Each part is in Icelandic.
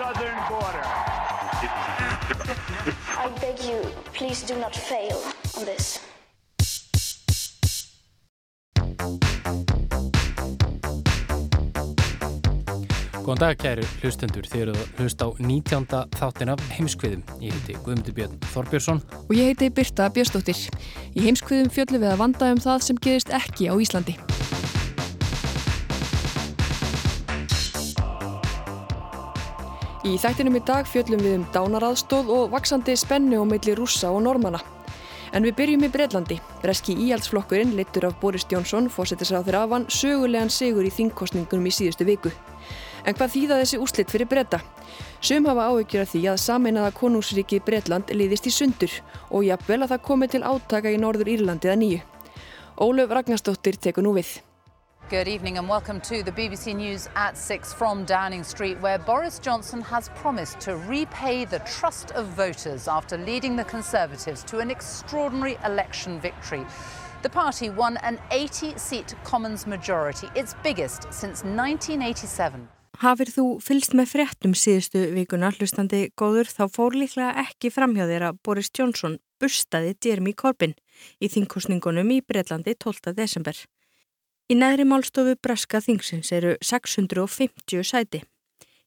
southern border. I beg you, please do not fail on this. Góðan dag kæru hlustendur, þið eru að hlusta á 19. þáttin af heimskviðum. Ég heiti Guðmundur Björn Þorbjörnsson. Og ég heiti Birta Björnsdóttir. Í heimskviðum fjöllum við að vanda um það sem gerist ekki á Íslandi. Í þættinum í dag fjöllum við um dánaraðstóð og vaksandi spennu á milli rússa og normanna. En við byrjum í Breitlandi. Breski íhaldsflokkurinn, littur af Boris Jónsson, fórsetisráð þeirra af hann, sögulegan sigur í þingkostningunum í síðustu viku. En hvað þýða þessi úslitt fyrir breyta? Sum hafa áhyggjur af því að sameinaða konungsríki Breitland liðist í sundur og jafnvel að það komi til átaka í Norður Írlandi eða nýju. Ólöf Ragnarstóttir tekur nú við. Good evening and welcome to the BBC News at 6 from Downing Street where Boris Johnson has promised to repay the trust of voters after leading the Conservatives to an extraordinary election victory. The party won an 80-seat Commons majority, its biggest since 1987. Hafir þú fylst með fréttum síðustu vikuna hlustandi góður þá fór líklega ekki framhjá þér að Boris Johnson bustaði Jeremy Corbyn í þingkostningunum í Breitlandi 12. desember. Í neðri málstofu Breska þingsins eru 650 sæti.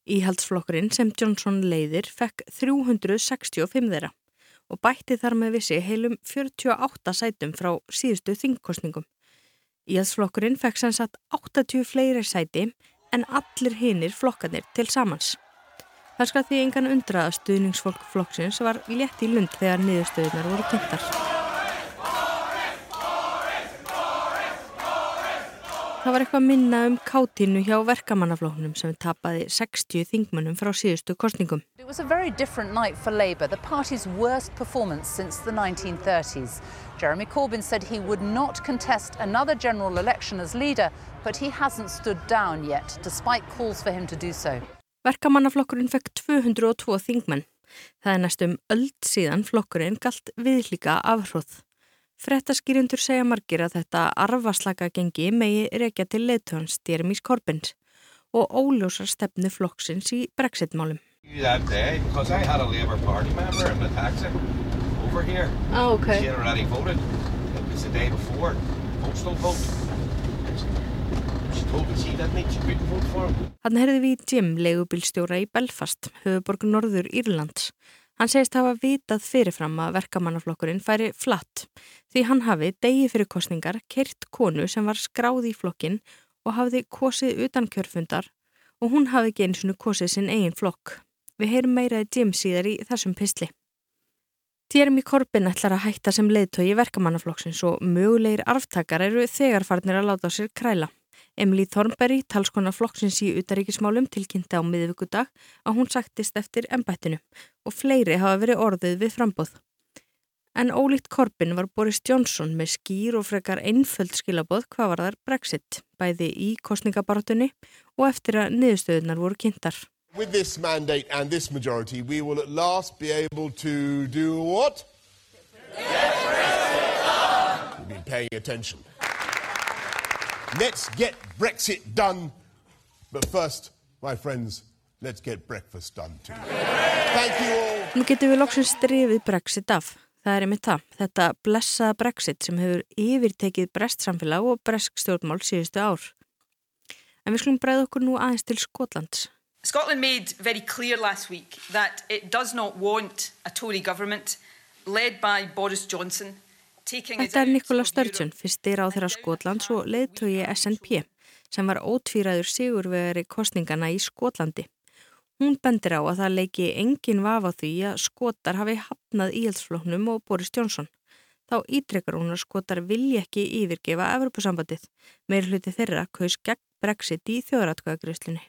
Íhaldsflokkurinn sem Johnson leiðir fekk 365 þeirra og bætti þar með vissi heilum 48 sætum frá síðustu þingkostningum. Íhaldsflokkurinn fekk sann satt 80 fleiri sæti en allir hinnir flokkanir til samans. Það skal því engan undra að stuðningsfólk flokksins var létt í lund þegar niðurstöðunar voru kynntar. Það var eitthvað minna um kátínu hjá verkamannaflóknum sem tapaði 60 þingmönnum frá síðustu kostningum. It was a very different night for Labour, the party's worst performance since the 1930s. Jeremy Corbyn said he would not contest another general election as leader, but he hasn't stood down yet, despite calls for him to do so. Verkamannaflokkurinn fekk 202 þingmenn. Það er næstum öll síðan flokkurinn galt viðlíka afhróð. Frettaskýrindur segja margir að þetta arfaslaka gengi megi rekja til leittóns Jeremys Corbins og óljósar stefnu flokksins í brexit-málum. Oh, okay. Þannig herði við í Jim, leigubilstjóra í Belfast, höfuborg Norður Írlands. Hann segist hafa vitað fyrirfram að verkamannaflokkurinn færi flatt því hann hafi degi fyrir kostningar kert konu sem var skráð í flokkin og hafiði kosið utan kjörfundar og hún hafi ekki eins og kosið sinn eigin flokk. Við heyrum meiraði Jim síðar í þessum pistli. Jeremy Corbyn ætlar að hætta sem leiðtói verkamannaflokksins og mögulegir arftakar eru þegarfarnir að láta sér kræla. Emily Thornberry, talskona flokksins í utaríkismálum, tilkynnti á miðvíkudag að hún sagtist eftir ennbættinu og fleiri hafa verið orðið við frambóð. En ólíkt Corbyn var Boris Johnson með skýr og frekar einföld skilabóð hvað var þar Brexit, bæði í kostningabarátunni og eftir að niðurstöðunar voru kynntar. With this mandate and this majority, we will at last be able to do what? You've been paying attention. Let's get Brexit done. But first, my friends, let's get breakfast done too. Thank you all. Nú getum við loksins strifið Brexit af. Það er einmitt það, þetta blessaða Brexit sem hefur yfirtekið brestsamfélag og bresk stjórnmál síðustu ár. En við skulum bregða okkur nú aðeins til Skotlands. Scotland made very clear last week that it does not want a Tory government led by Boris Johnson Þetta er Nikola Sturgeon, fyrsti ráð þeirra Skotlands og leðtögi SNP sem var ótvíraður sigurvegari kostningana í Skotlandi. Hún bendir á að það leiki engin vafa því að skotar hafi hafnað íhaldsfloknum og Boris Johnson. Þá ítrekkar hún að skotar vilji ekki yfirgefa Evropasambandið. Meir hluti þeirra kaus gegn Brexit í þjóðratkvæðagriðslinni.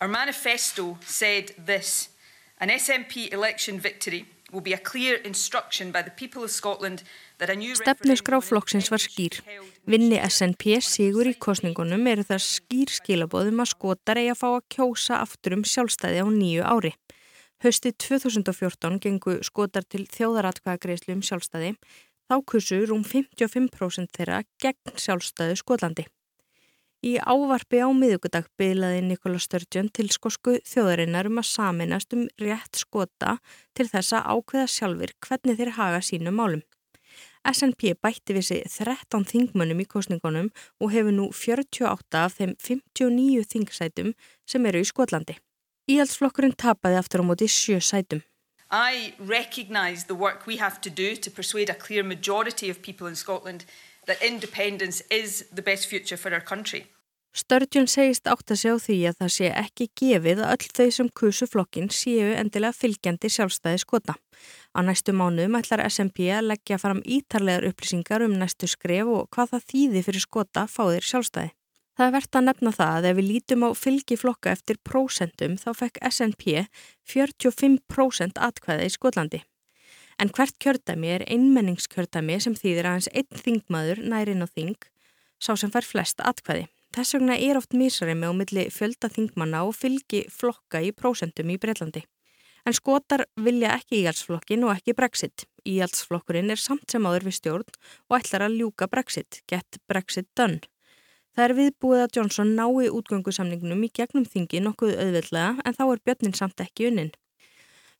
Our manifesto said this An SNP election victory will be a clear instruction by the people of Scotland new Stefnusgrá flokksins var skýr. Vinni SNP sigur í kostningunum eru það skýr skilabóðum að skotar eigi að fá að kjósa aftur um sjálfstæði á nýju ári. Hösti 2014 gengu skotar til þjóðaratkvæðagreislu um sjálfstæði, þá kursur um 55% þeirra gegn sjálfstæðu Skotlandi. Í ávarfi á miðugudag bylaði Nikola Sturgeon til skosku þjóðarinnar um að saminast um rétt skota til þess að ákveða sjálfur hvernig þeir haga sínum málum. SNP bætti við sig 13 þingmönnum í kostningunum og hefur nú 48 af þeim 59 þingsætum sem eru í Skotlandi. Íhaldsflokkurinn tapaði aftur á móti sjö sætum. I recognise the work we have to do to persuade a clear majority of people in Scotland that independence is the best future for our country. Sturgeon segist átt að sjá því að það sé ekki gefið að öll þau sem kusu flokkin séu endilega fylgjandi sjálfstæði skota. Á næstu mánuðum ætlar SMP að leggja fram ítarlegar upplýsingar um næstu skref og hvað það þýði fyrir skota fáðir sjálfstæði. Það er verðt að nefna það að ef við lítum á fylgi flokka eftir prósentum þá fekk SNP 45% atkvæða í Skotlandi. En hvert kjördæmi er einmenningskjördæmi sem þýðir aðeins einn þingmaður nærinn á þing, sá sem fær flest atkvæði. Þess vegna er oft mísarimi á milli fjölda þingmanna og fylgi flokka í prósentum í Breitlandi. En skotar vilja ekki íhaldsflokkin og ekki Brexit. Íhaldsflokkurinn er samt sem áður við stjórn og ætlar að ljúka Brexit, get Brexit done. Það er viðbúið að Johnson nái útgöngusamningnum í gegnum þingi nokkuð auðveldlega en þá er björnin samt ekki unnin.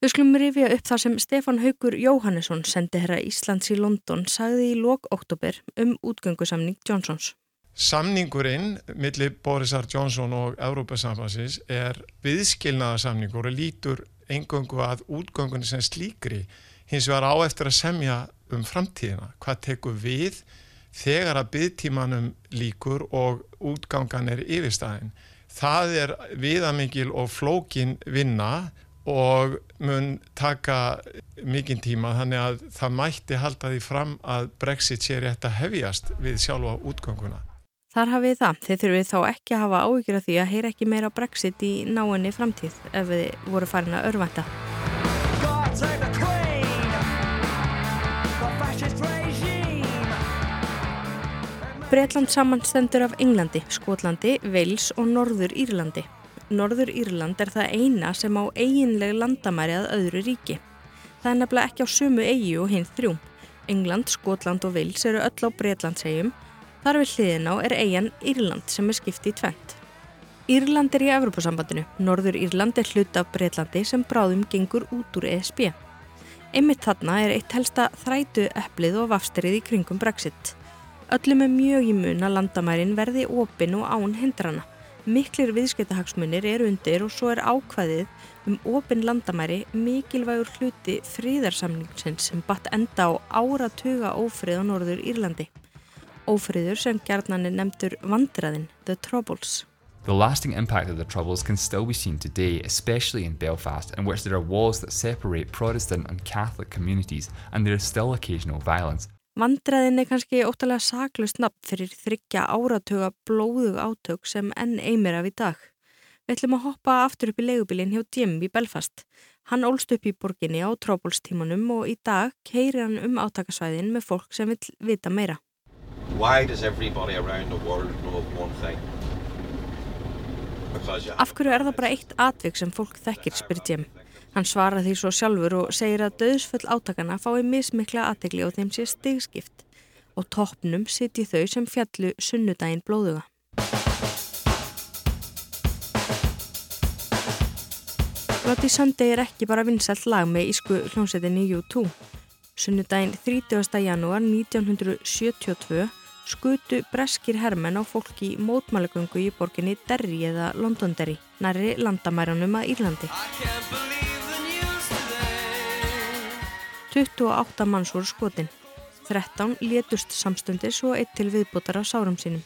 Við skulum rifja upp það sem Stefan Haugur Jóhannesson sendi herra Íslands í London sagði í lok oktober um útgöngusamning Johnsons. Samningurinn millir Borisar Johnson og Európa-sambansins er viðskilnaðarsamningur og lítur engöngu að útgöngunni sem slíkri hins vegar á eftir að semja um framtíðina. Hvað tekur við þegar að byggtímanum líkur og útgangan er yfirstæðin. Það er viðamikil og flókin vinna og mun taka mikinn tíma þannig að það mætti halda því fram að Brexit sé rétt að hefjast við sjálfa útganguna. Þar hafið það. Þeir þurfið þá ekki að hafa áhyggjur af því að heyra ekki meira Brexit í náinni framtíð ef við voru farin að örvænta. Breitland samanstendur af Englandi, Skotlandi, Wales og Norður Írlandi. Norður Írland er það eina sem á eiginleg landamæri að öðru ríki. Það er nefnilega ekki á sumu eigi og hinn þrjú. England, Skotland og Wales eru öll á Breitlandsegjum Þar við hliðin á er eigin Írland sem er skipti í tvent. Írland er í Evropasambandinu, Norður Írland er hlut af Breitlandi sem bráðum gengur út úr ESB. Einmitt þarna er eitt helsta þrætu eplið og vafsterið í kringum Brexit. Öllum er mjög í mun að landamærin verði opin og án hindrana. Miklir viðskiptahagsmunir er undir og svo er ákvæðið um opin landamæri mikilvægur hluti fríðarsamningsins sem batt enda á áratuga ófrið á Norður Írlandi. Ófriður sem gjarnan er nefndur vandræðin, The Troubles. The lasting impact of the Troubles can still be seen today, especially in Belfast, in which there are walls that separate Protestant and Catholic communities, and there is still occasional violence. Vandræðin er kannski óttalega saklust nafn fyrir þryggja áratuga blóðug átök sem enn eimir af í dag. Við ætlum að hoppa aftur upp í leigubilin hjá Jim í Belfast. Hann ólst upp í borginni á Troubles tímanum og í dag keirir hann um átakasvæðin með fólk sem vil vita meira. Why does everybody around the world know one thing? Af hverju er það bara eitt atvik sem fólk þekkir, spyr Jim. Hann svarar því svo sjálfur og segir að döðsfull átakana fái mismikla aðtegli og þeim sé stigskipt og toppnum sitji þau sem fjallu sunnudaginn blóðuga. Bloody Sunday er ekki bara vinsalt lag með ísku hljómsettinni U2. Sunnudaginn 30. janúar 1972 skutu breskir hermenn á fólki í mótmælagöngu í borginni Derry eða Londonderry, næri landamæranum að Írlandi. 28 manns voru skotin. 13 létust samstundis og eitt til viðbútar á sárum sínum.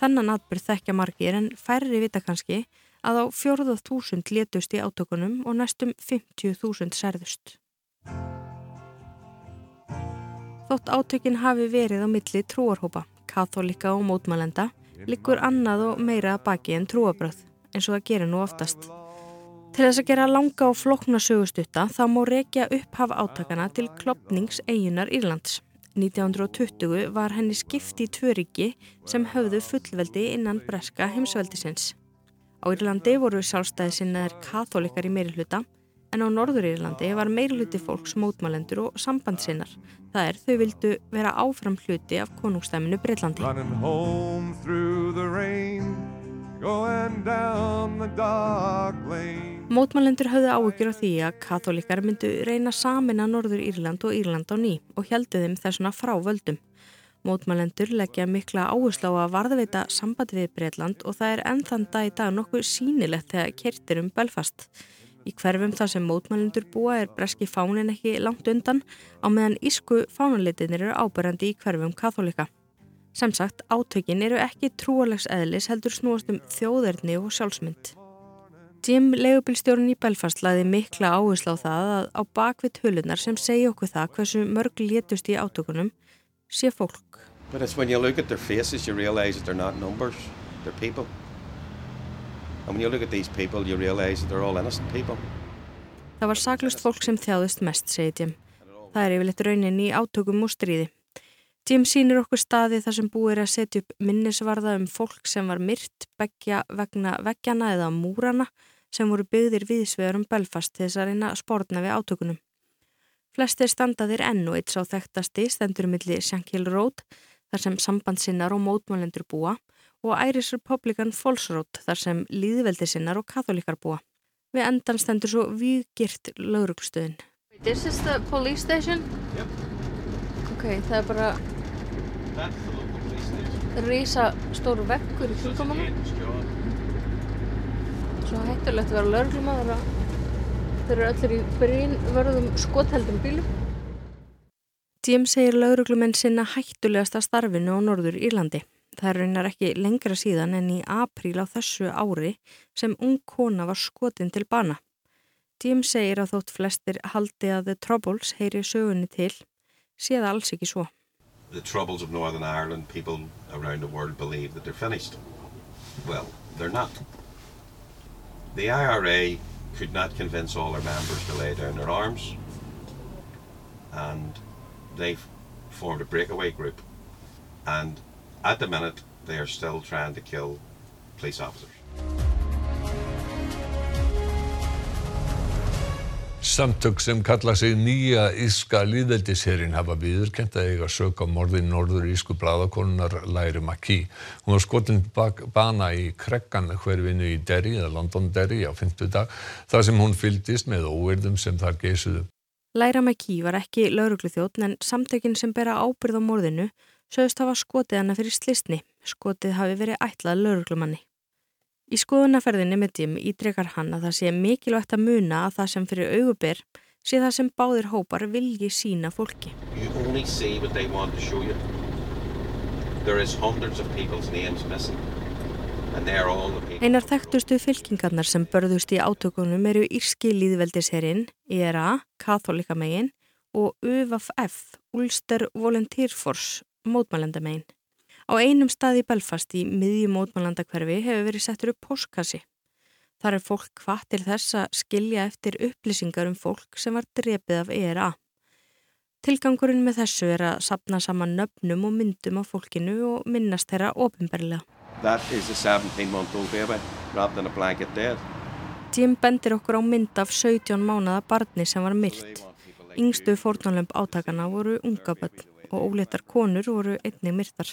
Þannan atbyrð þekkja margir en færri vita kannski að á fjórðað þúsund létust í átökunum og næstum 50.000 særðust. Þótt átökin hafi verið á milli trúarhópa, katholika og mótmælenda, likur annað og meira baki en trúabröð. eins og það gerir nú oftast. Til þess að gera langa og flokna sögustutta þá má rekja upphaf átakana til klopnings eigunar Írlands. 1920 var henni skipti í tvöriki sem höfðu fullveldi innan breska heimsveldisins. Á Írlandi voru sjálfstæði sinnaðir katholikar í meiri hluta en á Norður Írlandi var meiri hluti fólks mótmálendur og sambandsinnar. Það er þau vildu vera áfram hluti af konungstæminu Breitlandi. Mótmálendur höfðu áhyggjur á því að katholikar myndu reyna samin að Norður Írland og Írland á ný og heldu þeim þessuna frá völdum. Mótmálendur leggja mikla áherslu á að varðveita sambandi við Breitland og það er ennþann dag í dag nokkuð sínilegt þegar kertir um Belfast. Í hverfum þar sem mótmálendur búa er breski fánin ekki langt undan á meðan ísku fánanleitinir eru ábærandi í hverfum katholika. Sem sagt, átökin eru ekki trúalegs eðlis heldur snúast um þjóðerni og sjálfsmynd. Jim, leigubilstjórun í Belfast, laði mikla áherslu á það að á bakvið tölunar sem segja okkur það hversu mörg létust í átökunum sé fólk. But it's when you look at their faces you realise that they're not numbers, they're people. And when you look at these people you realise that they're all innocent people. Það var saklust fólk sem þjáðist mest, segir Jim. Það er yfirleitt raunin í átökum og stríði. Jim sínir okkur staði þar sem búið er að setja upp minnisvarða um fólk sem var myrt begja vegna veggjana eða múrana sem voru byggðir viðsvegar um Belfast til þess að reyna spórna við átökunum. Flestir standaðir enn og eitt sá þekktasti stendur millir Shankill Road þar sem sambandsinnar og mótmálendur búa og Irish Republican Falls Road þar sem líðveldisinnar og katholikar búa. Við endan stendur svo viðgirt lauruglustöðin. This is the police station? Yep. Ok, það er bara rísa stóru vekkur í hana. Svo hættulegt að vera löglumadur að þeir eru allir í brínvörðum skotheldum bílum. Jim segir lauruglumenn sinna hættulegasta starfinu á Norður Írlandi. Það raunar ekki lengra síðan en í apríl á þessu ári sem ung kona var skotin til bana. Jim segir að þótt flestir haldi að The Troubles heyri sögunni til sé það alls ekki svo. The troubles of Northern Ireland, people around the world believe that they're finished. Well, they're not. The IRA could not convince all their members to lay down their arms and they formed a breakaway group and at the minute they are still trying to kill police officers. Samtök sem kalla sig nýja íska líðveldisherin hafa viðurkent að eiga sök á morði norður ísku bladakónunar Læri Makí. Hún var skotin bana í krekkan hverfinu í Derry eða London Derry á fymtudag þar sem hún fyldist með óverðum sem þar geysuðu. Læra Makí var ekki lauruglu þjótt en samtökin sem bera ábyrð á morðinu sögust hafa skotið hana fyrir slistni. Skotið hafi verið ætlað lauruglumanni. Í skoðunaferðinni með Jim ítrekar hann að það sé mikilvægt að muna að það sem fyrir auguber sé það sem báðir hópar vilji sína fólki. Einar þekktustu fylkingarnar sem börðust í átökunum eru Írski líðveldisherinn, IRA, Katholikamegin og UFF, Ulster Volunteer Force, mótmælendamegin. Á einum stað í Belfast í miðjum mótmælandakverfi hefur verið settur upp póskassi. Þar er fólk hvað til þess að skilja eftir upplýsingar um fólk sem var drepið af ERA. Tilgangurinn með þessu er að sapna saman nöfnum og myndum á fólkinu og minnast þeirra ofinberlega. Jim bendir okkur á mynd af 17 mánada barni sem var myrt. Yngstu fórnálömp átakana voru unga börn og óleittar konur voru einnig myrtar.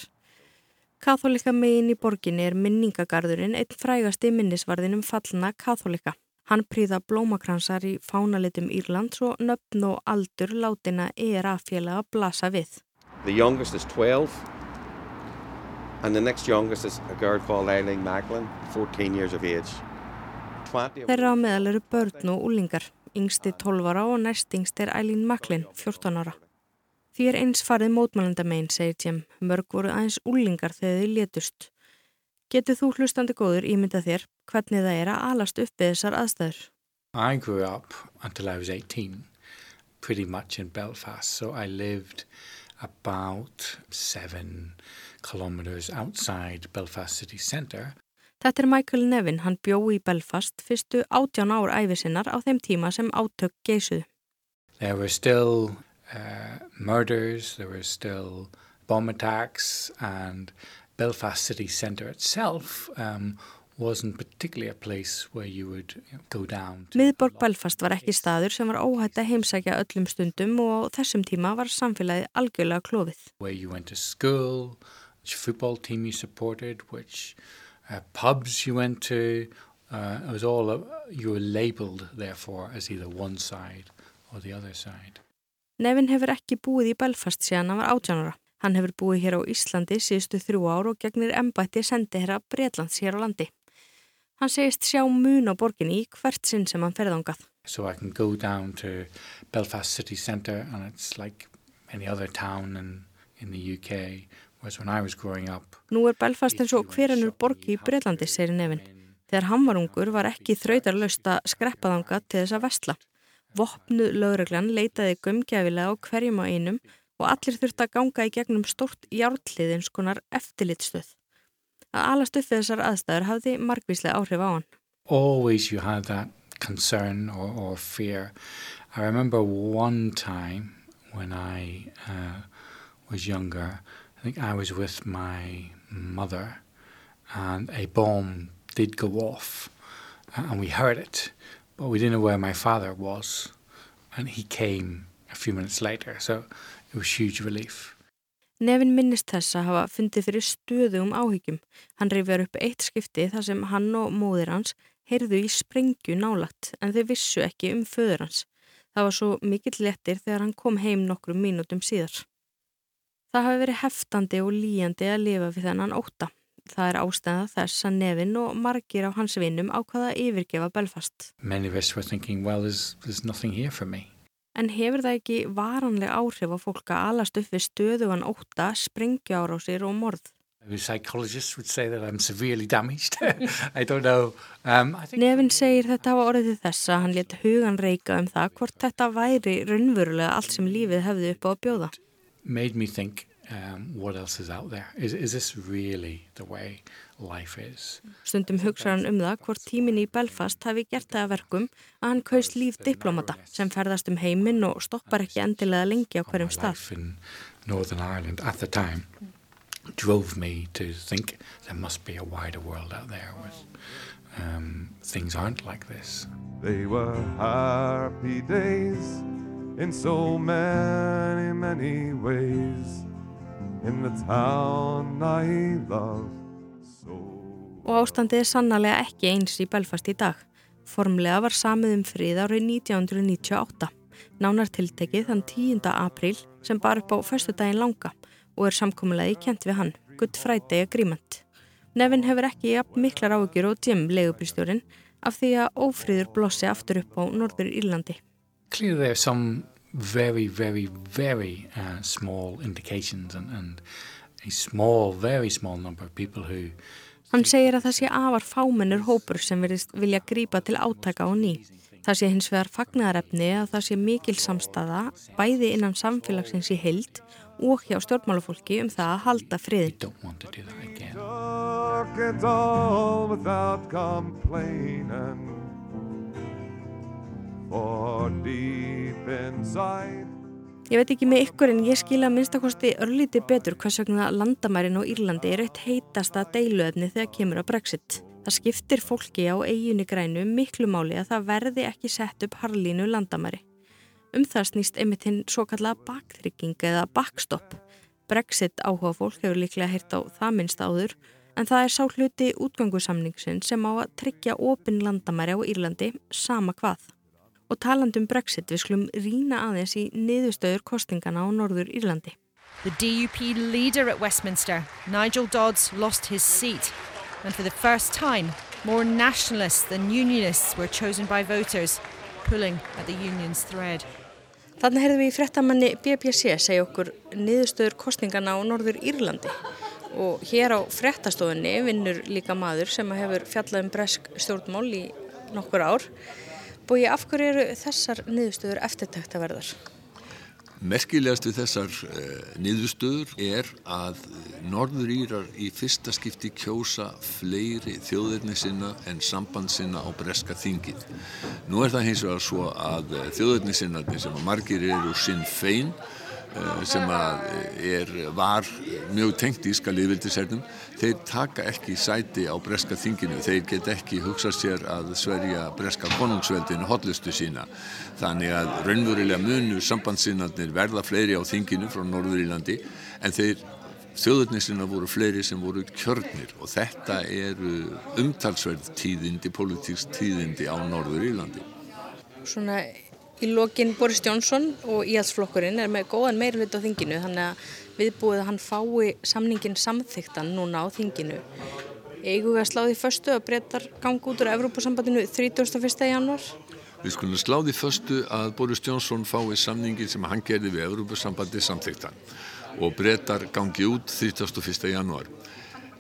Katholika megin í borginni er minningagarðurinn einn frægasti minnisvarðin um fallna katholika. Hann príða blómakransar í fánalitum Írlands og nöfn og aldur látina ERA-félaga blasa við. The youngest is 12 and the next youngest is a girl called Eileen Macklin, 14 years of age. Þeirra á meðal eru börn og úlingar. Yngsti 12 ára og næst yngst er Eileen Macklin, 14 ára. Því er eins farið mótmælandamein, segir Jim. Mörg voru aðeins úlingar þegar þið létust. Getur þú hlustandi góður ímynda þér hvernig það er að alast upp við þessar aðstæður? I grew up until I was 18 pretty much in Belfast so I lived about seven kilometers outside Belfast city centre Þetta er Michael Nevin, hann bjó í Belfast fyrstu átján ár æfisinnar á þeim tíma sem átök geisuðu. There were still uh, murders, there were still bomb attacks and Belfast city centre itself um, wasn't particularly a place where you would you know, go down. Miðborg Belfast var ekki staður sem var óhætt að heimsækja öllum stundum og á þessum tíma var samfélagið algjörlega klófið. Where you went to school, which football team you supported, which uh, pubs you went to, uh, it was all, uh, you were labelled therefore as either one side or the other side. Nevin hefur ekki búið í Belfast síðan hann var átjánara. Hann hefur búið hér á Íslandi síðustu þrjú ár og gegnir embætti sendi hér að Breitlands hér á landi. Hann segist sjá mun á borginni í hvert sinn sem hann ferðangað. So I can go down to Belfast city centre and it's like any other town in, in the UK whereas when I was growing up. Nú er Belfast eins og hverjanur borgi í Breitlandi, segir Nevin. Þegar hann var ungur var ekki þrautarlaust að skreppaðanga til þess að vestla. Vopnuð lögreglan leitaði gömgjafilega á hverjum á einum og allir þurfti að ganga í gegnum stort járnliðins konar eftirlitstöð. Að alast upp þessar aðstæður hafði margvíslega áhrif á hann. Always you had that concern or, or fear. I remember one time when I uh, was younger, I think I was with my mother and a bomb did go off and we heard it, but we didn't know where my father was and he came a few minutes later. So it was huge relief. Nevin minnist þess að hafa fundið fyrir stöðum áhyggjum. Hann reyfjar upp eitt skipti þar sem hann og móðir hans heyrðu í sprengju nálagt en þau vissu ekki um föður hans. Það var svo mikill lettir þegar hann kom heim nokkrum mínútum síðar. Það hafi verið heftandi og líjandi að lifa við þennan óta. Það er ástæða þess að Nevin og margir á hans vinnum ákvaða yfirgefa Belfast. Thinking, well, there's, there's nothing here for me. En hefur það ekki varanleg áhrif á fólk að alast upp við stöðugan óta, sprengja árásir og morð? Psychologists would say that I'm severely damaged. I don't know. Um, think... Nevin segir þetta hafa orðið þess að hann let hugan reyka um það hvort þetta væri raunverulega allt sem lífið hefði upp á að bjóða. Made me think, what else is out there? Is, is this really the way life is? Stundum hugsa hann um það hvort tímin í Belfast hafi gert það að verkum að hann kaust líf diplomata sem ferðast um heiminn og stoppar ekki endilega lengi á hverjum stað. Northern Ireland at the time drove me to think there must be a wider world out there with um, things aren't like this. They were happy days in so many, many ways in the town I love so. Og ástandið er sannlega ekki eins í Belfast í dag. Formlega var samið um frið árið 1998. Nánar tiltekið þann 10. apríl sem bar upp á förstu daginn langa og er samkominlega í kent við hann, Good Friday Agreement. Nevin hefur ekki jafn miklar áhugjur og Jim, leigubristjórin, af því að ófríður blossi aftur upp á Norður Írlandi. Clearly there are some very, very, very uh, small indications and, and a small, very small number of people who Hann segir að það sé afar fámennur hópur sem vilja grípa til átaka á ný. Það sé hins vegar fagnarefni að það sé mikil samstaða bæði innan samfélagsins í heild og hjá stjórnmálafólki um það að halda friðin. Ég veit ekki með ykkur en ég skila minnstakosti örlíti betur hvers vegna landamærin og Írlandi er eitt heitasta deiluöfni þegar kemur á Brexit. Það skiptir fólki á eiginu grænu miklu máli að það verði ekki sett upp harlínu landamæri. Um það snýst einmitt hinn svo kallaða baktrygging eða backstop. Brexit áhuga fólk hefur líklega heyrt á það minnst áður en það er sá hluti útgöngusamningsin sem á að tryggja opin landamæri á Írlandi sama hvað. Og talandum Brexit við sklum rína aðeins í niðurstöður kostingana á Norður Írlandi. The DUP leader at Westminster, Nigel Dodds, lost his seat. And for the first time, more nationalists than unionists were chosen by voters, pulling at the union's thread. Þannig heyrðum við í frettamanni BBC segja okkur niðurstöður kostningana á Norður Írlandi og hér á frettastofunni vinnur líka maður sem hefur fjallað um bresk stjórnmál í nokkur ár. Búi, af hverju eru þessar niðurstöður eftirtæktaverðar? Merkilegast við þessar uh, niðurstöður er að Norður Írar í fyrsta skipti kjósa fleiri þjóðirni sinna en samband sinna á breska þingið. Nú er það hins vegar svo að uh, þjóðirni sinna sem að margir eru sinn fein uh, sem að er, var mjög tengt íska liðvildisernum, þeir taka ekki sæti á breska þinginu, þeir get ekki hugsa sér að sverja breska konungsveldinu hotlustu sína. Þannig að raunverulega munu sambandsinnarnir verða fleiri á þinginu frá Norður Írlandi en þeir þjóðurnisina voru fleiri sem voru kjörnir og þetta eru umtalsverð tíðindi, politíks tíðindi á Norður Írlandi. Svona í lokin Boris Johnson og íhalsflokkurinn er með góðan meirlut á þinginu þannig að viðbúið að hann fái samningin samþyktan núna á þinginu. Eigum við að sláði förstu að breytar gangi út úr Evrópusambandinu 31. januar? Við skulum sláði förstu að Boris Johnson fái samningin sem hann gerði við Evrópusambandi samþyktan og breytar gangi út 31. januar.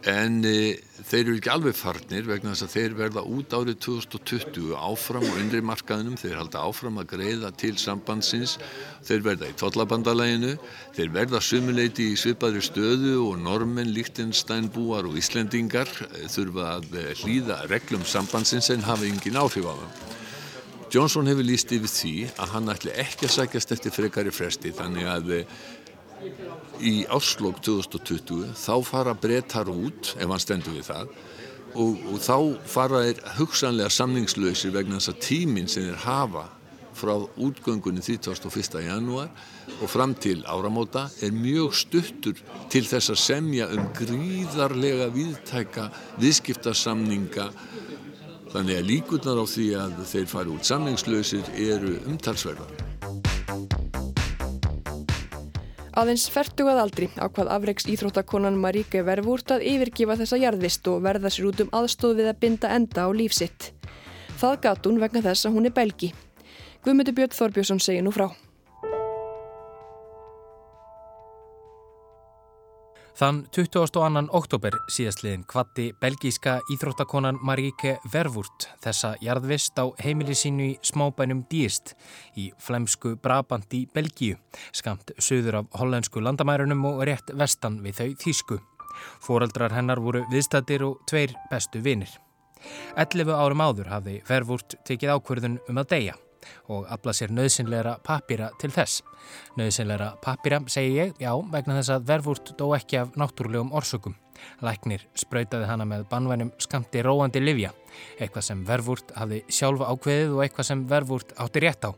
En e, þeir eru ekki alveg farnir vegna þess að þeir verða út árið 2020 áfram á undri markaðinum, þeir halda áfram að greiða til sambandsins, þeir verða í tollabandalæginu, þeir verða sumuleiti í svipaðri stöðu og normen, líktinstænbúar og íslendingar þurfa að hlýða reglum sambandsins en hafa engin áhrif á það. Johnson hefur líst yfir því að hann ætli ekki að sækjast eftir frekari fresti þannig að í áslokk 2020 þá fara breytar út ef hann stendur við það og, og þá fara þeir hugsanlega samningslausir vegna þess að tíminn sem þeir hafa frá útgöngunni 31. janúar og fram til áramóta er mjög stuttur til þess að semja um gríðarlega viðtæka viðskiptarsamninga þannig að líkurnar á því að þeir fara út samningslausir eru umtalsverðar. Aðeins fertugað aldri ákvað afreiks íþróttakonan Maríke Vervúrt að yfirgifa þessa jarðvist og verða sér út um aðstóð við að binda enda á lífsitt. Það gat hún vegna þess að hún er belgi. Guðmyndu Björn Þorbjörnsson segir nú frá. Þann 22. oktober síðastliðin kvatti belgíska íþróttakonan Maríke Vervúrt þessa jarðvist á heimili sínu í smábænum Díist í flemsku Brabant í Belgíu, skamt söður af hollensku landamærunum og rétt vestan við þau Þísku. Fóreldrar hennar voru viðstættir og tveir bestu vinir. 11 árum áður hafði Vervúrt tekið ákverðun um að deyja og afla sér nöðsynleira pappira til þess. Nöðsynleira pappira, segi ég, já, vegna þess að verfúrt dó ekki af náttúrulegum orsökum. Læknir spröytaði hana með banvænum skamti róandi livja, eitthvað sem verfúrt hafði sjálfa ákveðið og eitthvað sem verfúrt átti rétt á,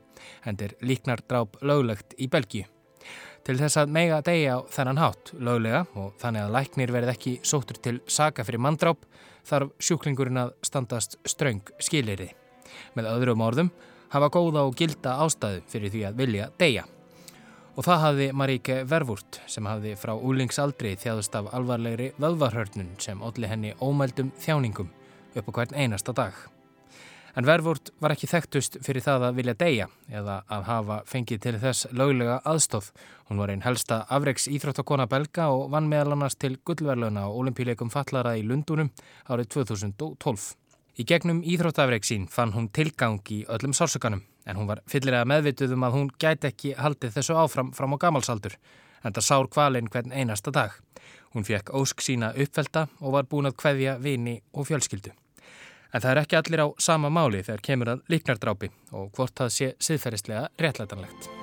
hendir líknar dráp löglegt í Belgíu. Til þess að mega degja á þennan hátt, löglega, og þannig að læknir verið ekki sótur til saga fyrir manndráp, þarf sjúklingurinn að standast ströng skilirði. Með öðrum orðum, hafa góða og gilda ástæðu fyrir því að vilja deyja. Og það hafði Maríke Vervúrt sem hafði frá úlingsaldri þjáðust af alvarlegri vöðvarhörnun sem olli henni ómældum þjáningum upp á hvern einasta dag. En Vervúrt var ekki þekktust fyrir það að vilja deyja eða að hafa fengið til þess löglega aðstóð. Hún var einn helsta afreiks íþróttakona belga og vann meðal annars til gullverluna og olimpíleikum fallara í Lundunum árið 2012. Í gegnum íþróttafreik sín fann hún tilgang í öllum sársökanum en hún var fyllilega meðvituð um að hún gæti ekki haldið þessu áfram fram á gamalsaldur en það sár kvalinn hvern einasta dag. Hún fekk ósk sína uppvelta og var búin að kveðja vini og fjölskyldu. En það er ekki allir á sama máli þegar kemur að líknardrápi og hvort það sé siðferðislega réttlætanlegt.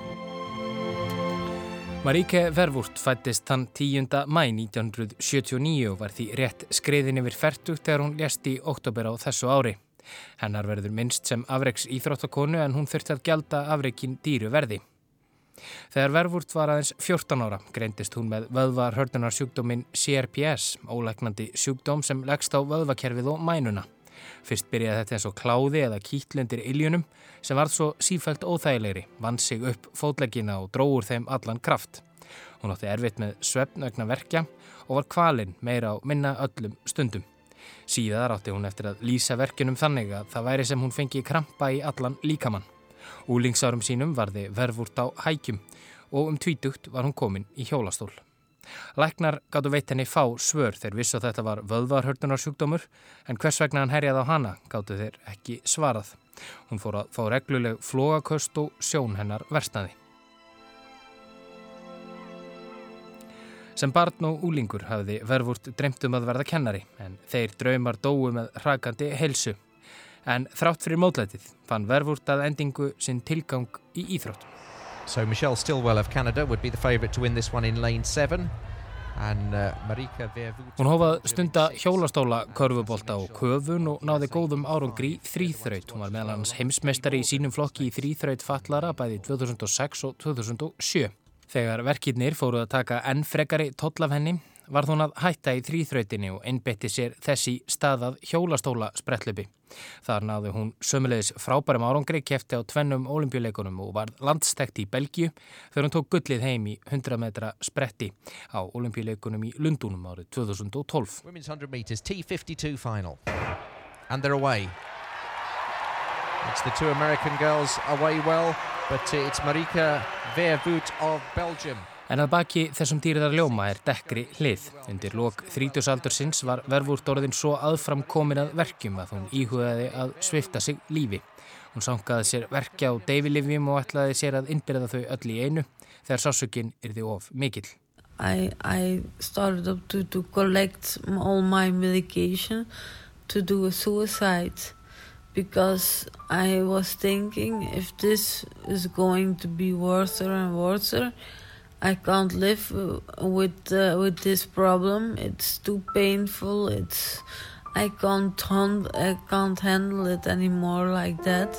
Maríke Vervúrt fættist þann 10. mæ 1979 og var því rétt skriðin yfir færtugt þegar hún lést í oktober á þessu ári. Hennar verður minnst sem afreiks íþróttakonu en hún þurfti að gelda afreikin dýru verði. Þegar Vervúrt var aðeins 14 ára greindist hún með vöðvarhördunarsjúkdómin CRPS, ólegnandi sjúkdóm sem leggst á vöðvakerfið og mænuna. Fyrst byrjaði þetta eins og kláði eða kýtlendir iljunum sem varð svo sífælt óþægilegri, vann sig upp fótleggina og dróður þeim allan kraft. Hún átti erfitt með svefnögna verkja og var kvalinn meira á minna öllum stundum. Síðar átti hún eftir að lýsa verkjunum þannig að það væri sem hún fengi krampa í allan líkamann. Úlingsárum sínum varði verfúrt á hækjum og um tvítugt var hún komin í hjólastól. Læknar gáttu veit henni fá svör þegar vissu að þetta var vöðvarhördunarsjúkdómur en hvers vegna hann herjað á hana gáttu þeir ekki svarað. Hún fór að fá regluleg flogaköst og sjón hennar verstaði. Sem barn og úlingur hafði verfurt dremt um að verða kennari en þeir draumar dói með hrakandi helsu. En þrátt fyrir mótlætið fann verfurt að endingu sinn tilgang í íþróttum. So Michelle Stillwell of Canada would be the favourite to win this one in lane 7. And, uh, Hún hófað stunda hjólastóla, körfubólta og köfun og náði góðum árangri í þrýþraut. Hún var meðal hans heimsmeistari í sínum flokki í þrýþraut fallara bæði 2006 og 2007. Þegar verkirnir fóruð að taka enn frekari toll af henni varð hún að hætta í þrýþrautinni og einbetti sér þessi staðað hjólastóla sprettlöpi. Þar náði hún sömulegis frábærum árangri, kefti á tvennum olimpíuleikunum og var landstækt í Belgiu þegar hún tók gullið heim í 100 metra spretti á olimpíuleikunum í Lundunum árið 2012. Women's 100 meters T52 final and they're away. It's the two American girls away well but it's Marika Vervoet of Belgium. En að baki þessum dýriðar ljóma er dekkri hlið. Undir lok þrítusaldur sinns var verfúrt orðin svo aðfram komin að verkjum að hún íhugaði að svifta sig lífi. Hún sankaði sér verkja á deyfilifjum og ætlaði sér að innbyrða þau öll í einu þegar sásökinn yrði of mikill. I, I started up to, to collect all my medication to do a suicide. because I was thinking if this is going to be worse and worse, I can't live with uh, with this problem. It's too painful. It's I can't I can't handle it anymore like that.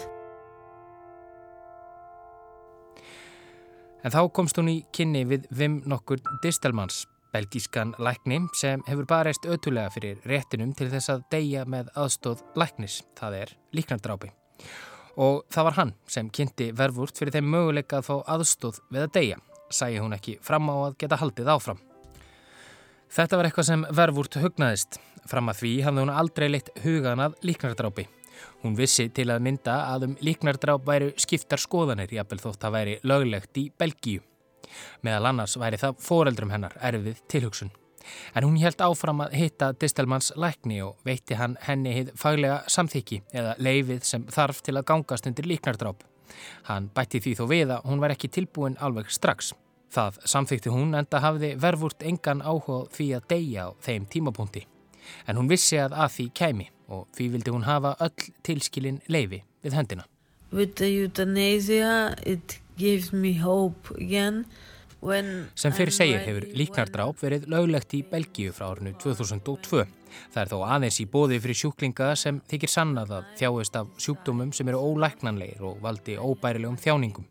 En þá komst hún í kynni við Vim nokkur Distelmans belgískan lækni sem hefur barist ötulega fyrir réttinum til þess að deyja með aðstóð læknis, það er líknardrápi. Og það var hann sem kynnti verfurt fyrir þeim möguleika að fá aðstóð við að deyja, sæði hún ekki fram á að geta haldið áfram. Þetta var eitthvað sem verfurt hugnaðist. Fram að því hafði hún aldrei leitt hugan að líknardrápi. Hún vissi til að mynda að um líknardráp væru skiptar skoðanir jafnvel þótt að væri löglegt í Belgíu. Meðal annars væri það foreldrum hennar erfið tilhugsun. En hún held áfram að hitta Distelmans lækni og veitti hann henni hitt faglega samþykki eða leifið sem þarf til að gangast undir líknardráp. Hann bætti því þó við að hún var ekki tilbúin alveg strax. Það samþykti hún enda hafði verfurt engan áhuga því að deyja á þeim tímapunkti. En hún vissi að að því kæmi og því vildi hún hafa öll tilskilin leifi við höndina. With the euthanasia it gives me hope again Sem fyrir segir hefur líknardráp verið löglegt í Belgíu frá árinu 2002. Það er þó aðeins í bóði fyrir sjúklinga sem þykir sannað að þjáist af sjúkdómum sem eru ólæknanleir og valdi óbærilegum þjáningum.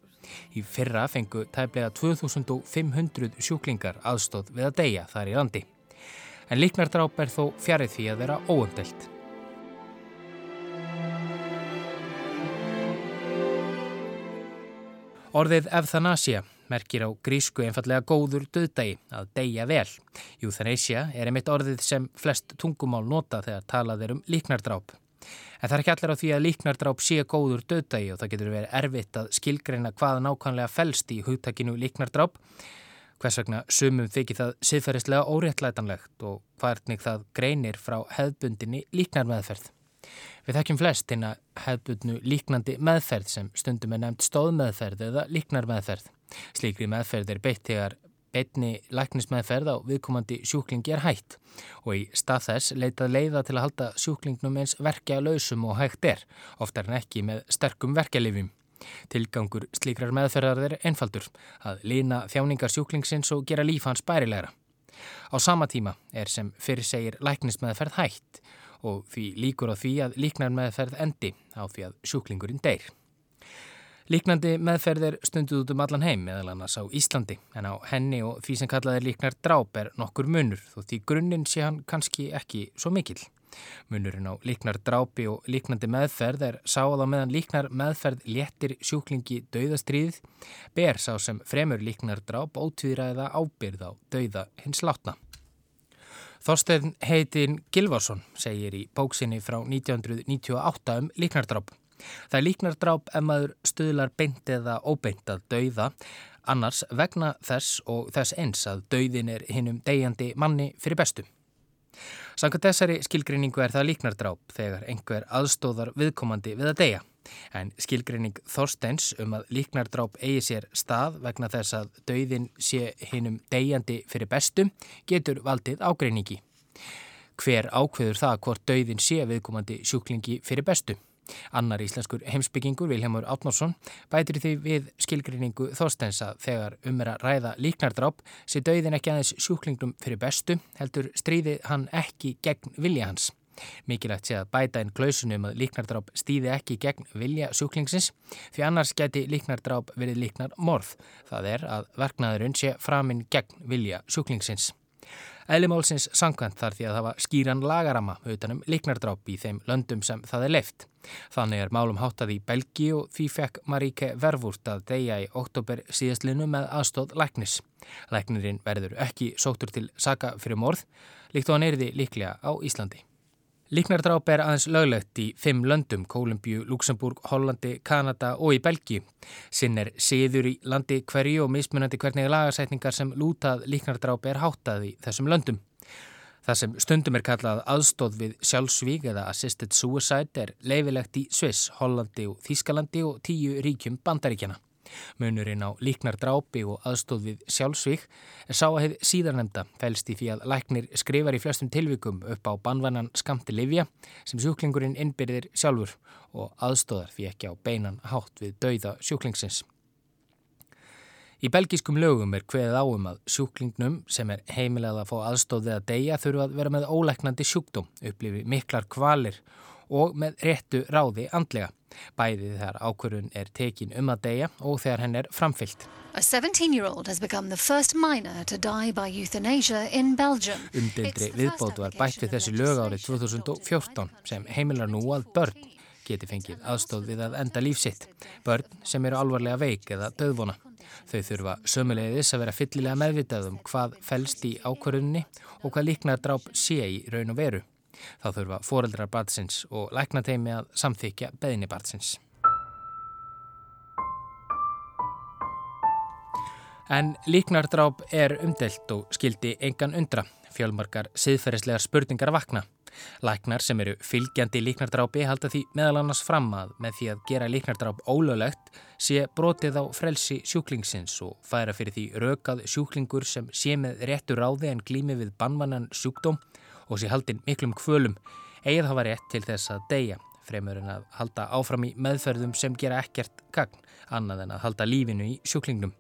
Í fyrra fengu tæplega 2500 sjúklingar aðstóð við að deyja þar í landi. En líknardráp er þó fjarið því að vera óumdelt. Orðið efthanasia merkir á grísku einfallega góður döðdægi að deyja vel. Euthanasia er einmitt orðið sem flest tungumál nota þegar talað er um líknardráp. En það er ekki allir á því að líknardráp sé góður döðdægi og það getur verið erfitt að skilgreina hvað nákvæmlega fælst í hugtakinu líknardráp. Hvers vegna sumum þykir það siðferðislega óréttlætanlegt og hvernig það greinir frá hefðbundinni líknarmeðferð. Við þekkjum flest hérna hefðbundnu líknandi meðferð sem stundum er nefnt stóðmeðferð eða líknarmeðferð. Slikri meðferð er beitt þegar beitni læknismeðferð á viðkomandi sjúklingi er hægt og í stað þess leitað leiða til að halda sjúklingnum eins verkja lausum og hægt er, oftar en ekki með sterkum verkjalifjum. Tilgangur slikrar meðferðar er einfaldur að lína þjáningar sjúklingsins og gera líf hans bærilegra. Á sama tíma er sem fyrir segir læknismeðferð hægt og því líkur á því að líknar meðferð endi á því að sjúklingurinn deyr. Líknandi meðferð er stunduð út um allan heim meðal annars á Íslandi en á henni og því sem kallað er líknar dráp er nokkur munur þó því grunninn sé hann kannski ekki svo mikil. Munurinn á líknar drápi og líknandi meðferð er sáð á meðan líknar meðferð léttir sjúklingi dauðastríð ber sá sem fremur líknar dráp ótvíðræða ábyrð á dauða hins látna. Þorstein heitin Gilvarsson segir í bóksinni frá 1998 um líknardráp. Það er líknardráp ef maður stuðlar beint eða óbeint að dauða, annars vegna þess og þess eins að dauðin er hinnum degjandi manni fyrir bestu. Sannkvæmt þessari skilgreiningu er það líknardráp þegar einhver aðstóðar viðkomandi við að deyja. En skilgreining Þorsteins um að líknardráp eigi sér stað vegna þess að dauðin sé hinnum deyjandi fyrir bestu getur valdið ágreiningi. Hver ákveður það hvort dauðin sé viðkomandi sjúklingi fyrir bestu? Annar íslenskur heimsbyggingur Vilhelmur Átnársson bætir því við skilgrinningu þóstensa þegar um er að ræða líknardráp sé dauðin ekki aðeins sjúklingnum fyrir bestu heldur stríði hann ekki gegn vilja hans. Mikilvægt sé að bæta einn klausunum að líknardráp stýði ekki gegn vilja sjúklingsins því annars geti líknardráp verið líknar morð. Það er að verknaðurinn sé framinn gegn vilja sjúklingsins. Eðlimálsins sangkvæmt þar því að var skýran lagarama utanum liknardráp í þeim löndum sem það er leift. Þannig er málum háttað í Belgi og því fekk Maríke Vervúrt að deyja í oktober síðastlinu með aðstóð læknis. Læknirinn verður ekki sóttur til saka fyrir morð, líkt og hann erði líklega á Íslandi. Líknardráp er aðeins löglegt í fimm löndum, Kólumbíu, Luxemburg, Hollandi, Kanada og í Belgi. Sinn er siður í landi hverju og mismunandi hvernig lagarsætningar sem lútað líknardráp er háttað í þessum löndum. Það sem stundum er kallað aðstóð við sjálfsvík eða assisted suicide er leifilegt í Sviss, Hollandi og Þískalandi og tíu ríkjum bandaríkjana. Munurinn á líknar drápi og aðstóð við sjálfsvík er sá að hefð síðarnemda fælst í því að læknir skrifar í flestum tilvikum upp á banvannan skamti livja sem sjúklingurinn innbyrðir sjálfur og aðstóðar því ekki á beinan hátt við dauða sjúklingsins. Í belgískum lögum er hveðið áum að sjúklingnum sem er heimilega að fá aðstóð við að deyja þurfa að vera með ólæknandi sjúkdóm, upplifi miklar kvalir og með réttu ráði andlega. Bæði þegar ákvörðun er tekin um að deyja og þegar henn er framfyllt. A 17-year-old has become the first minor to die by euthanasia in Belgium. Umdildri viðbót var bætt við þessi lög árið 2014 sem heimilar nú að börn geti fengið aðstóð við að enda lífsitt. Börn sem eru alvarlega veik eða döðvona. Þau þurfa sömulegðis að vera fyllilega meðvitað um hvað fælst í ákvörðunni og hvað líknar dráp sé í raun og veru. Þá þurfa foreldrar barnsins og læknateimi að samþykja beðinni barnsins. En líknardráp er umdelt og skildi engan undra. Fjölmarkar siðferðislegar spurningar vakna. Læknar sem eru fylgjandi líknardrápi halda því meðal annars fram að með því að gera líknardráp ólöglegt sé brotið á frelsi sjúklingsins og færa fyrir því rökað sjúklingur sem sé með réttur ráði en glými við bannvannan sjúkdóm og sé haldinn miklum kvölum eigið hafa rétt til þess að deyja fremur en að halda áfram í meðferðum sem gera ekkert gagn annað en að halda lífinu í sjúklingnum.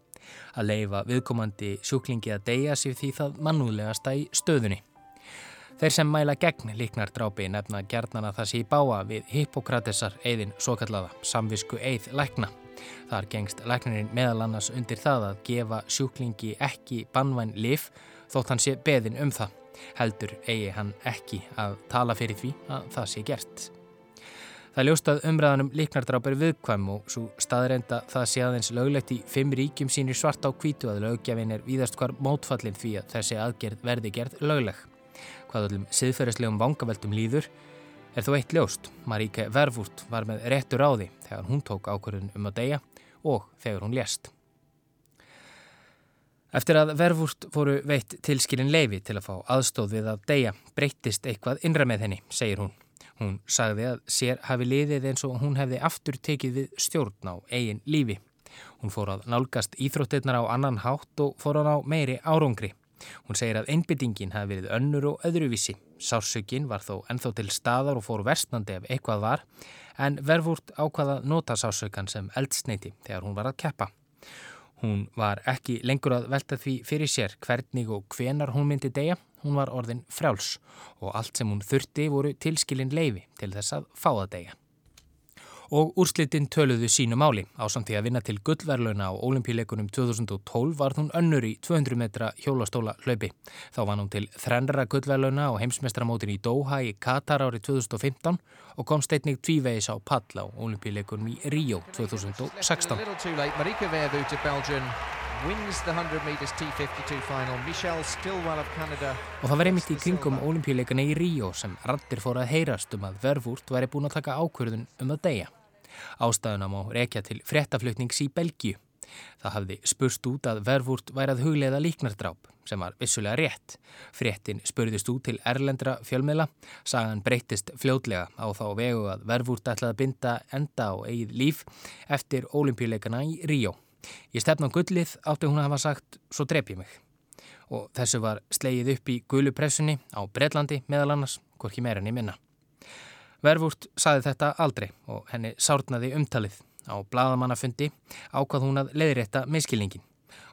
Að leifa viðkomandi sjúklingi að deyja sér því það mannúðlegasta í stöðunni. Þeir sem mæla gegn líknar drápi nefna gerðnana það sé í báa við Hippokratesar eigðin svo kallaða samvisku eigð lækna. Þar gengst læknirinn meðal annars undir það að gefa sjúklingi ekki bannvæn lif þótt hann sé beðin um það heldur eigi hann ekki að tala fyrir því að það sé gert. Það er ljóst að umræðanum líknardráp er viðkvæm og svo staðrenda það sé aðeins löglegt í fimm ríkjum sínir svart á kvítu að lögjafin er víðast hvar mótfallin því að þessi aðgerð verði gerð lögleg. Hvað öllum siðferðislegum vangaveltum líður er þó eitt ljóst. Maríke Verfurt var með réttur á því þegar hún tók ákvörðun um að deyja og þegar hún lést. Eftir að verfúrt voru veitt tilskilin leifi til að fá aðstóð við að deyja breyttist eitthvað innra með henni, segir hún. Hún sagði að sér hafi liðið eins og hún hefði aftur tekið við stjórn á eigin lífi. Hún fór að nálgast íþróttirnar á annan hátt og fór hann á meiri árangri. Hún segir að einbyttingin hafi verið önnur og öðruvísi. Sársökin var þó ennþá til staðar og fór verstandi ef eitthvað var en verfúrt ákvaða nota sársökan sem eldsneiti þegar hún var að keppa. Hún var ekki lengur að velta því fyrir sér hvernig og hvenar hún myndi deyja. Hún var orðin frjáls og allt sem hún þurfti voru tilskilin leifi til þess að fá að deyja og úrslitin töluðu sínu máli. Á samt því að vinna til gullverlauna á olimpíuleikunum 2012 var hún önnur í 200 metra hjólastóla hlaupi. Þá var hún til þrennra gullverlauna á heimsmestramótin í Doha í Katar árið 2015 og kom steitnig tvívegis á pall á olimpíuleikunum í Ríó 2016. Og það var einmitt í kringum olimpíuleikana í Ríó sem rattir fór að heyrast um að Verfúrt væri búin að taka ákverðun um að deyja. Ástæðuna má rekja til fréttaflutnings í Belgíu. Það hafði spurst út að Vervúrt værað hugleiða líknardráp sem var vissulega rétt. Fréttin spurðist út til erlendra fjölmiðla, sagan breytist fljótlega á þá vegu að Vervúrt ætlaði að binda enda á eigið líf eftir ólimpíuleikana í Ríó. Í stefnan gullið átti hún að hafa sagt svo drep ég mig. Og þessu var slegið upp í gulupressunni á Breitlandi meðal annars, hvorki meira enn í minna. Vervúrt saði þetta aldrei og henni sárnaði umtalið Á bladamannafundi ákvað hún að leiðrétta miskilningin.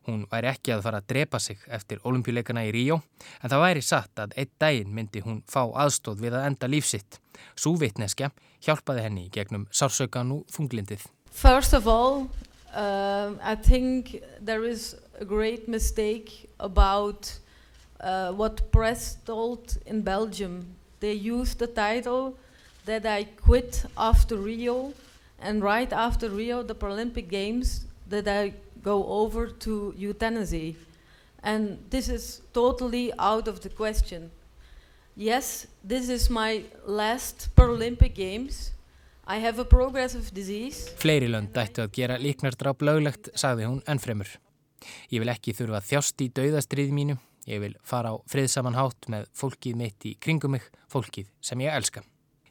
Hún væri ekki að fara að drepa sig eftir olimpíuleikana í Ríó en það væri satt að einn daginn myndi hún fá aðstóð við að enda lífsitt. Sú vitneskja hjálpaði henni gegnum sársökan og þunglindið. First of all, uh, I think there is a great mistake about uh, what press told in Belgium. They used the title that I quit after Rio and right after Rio, the Paralympic Games, that I go over to euthanasia. And this is totally out of the question. Yes, this is my last Paralympic Games. Fleiri lönd dættu að gera líknardráp löglegt, sagði hún ennfremur. Ég vil ekki þurfa að þjást í dauðastrið mínu. Ég vil fara á friðsaman hátt með fólkið mitt í kringum mig, fólkið sem ég elska.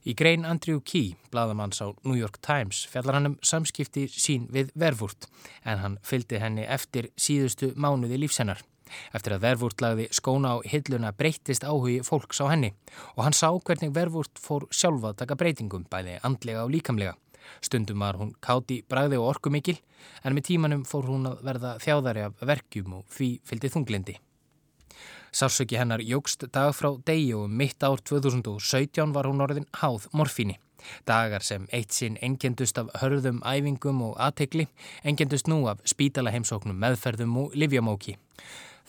Í grein Andrew Key, bladamanns á New York Times, fjallar hann um samskipti sín við Vervúrt en hann fylgdi henni eftir síðustu mánuði lífsennar. Eftir að Vervúrt lagði skóna á hilluna breytist áhugi fólks á henni og hann sá hvernig Vervúrt fór sjálfa að taka breytingum bæði andlega og líkamlega. Stundum var hún káti bræði og orkumikil en með tímanum fór hún að verða þjáðari af verkjum og því fylgdi þunglindi. Sársöki hennar jógst dag frá degi og um mitt ár 2017 var hún orðin háð morfíni. Dagar sem eitt sinn engendust af hörðum, æfingum og aðtegli engendust nú af spítalaheimsóknum, meðferðum og livjamóki.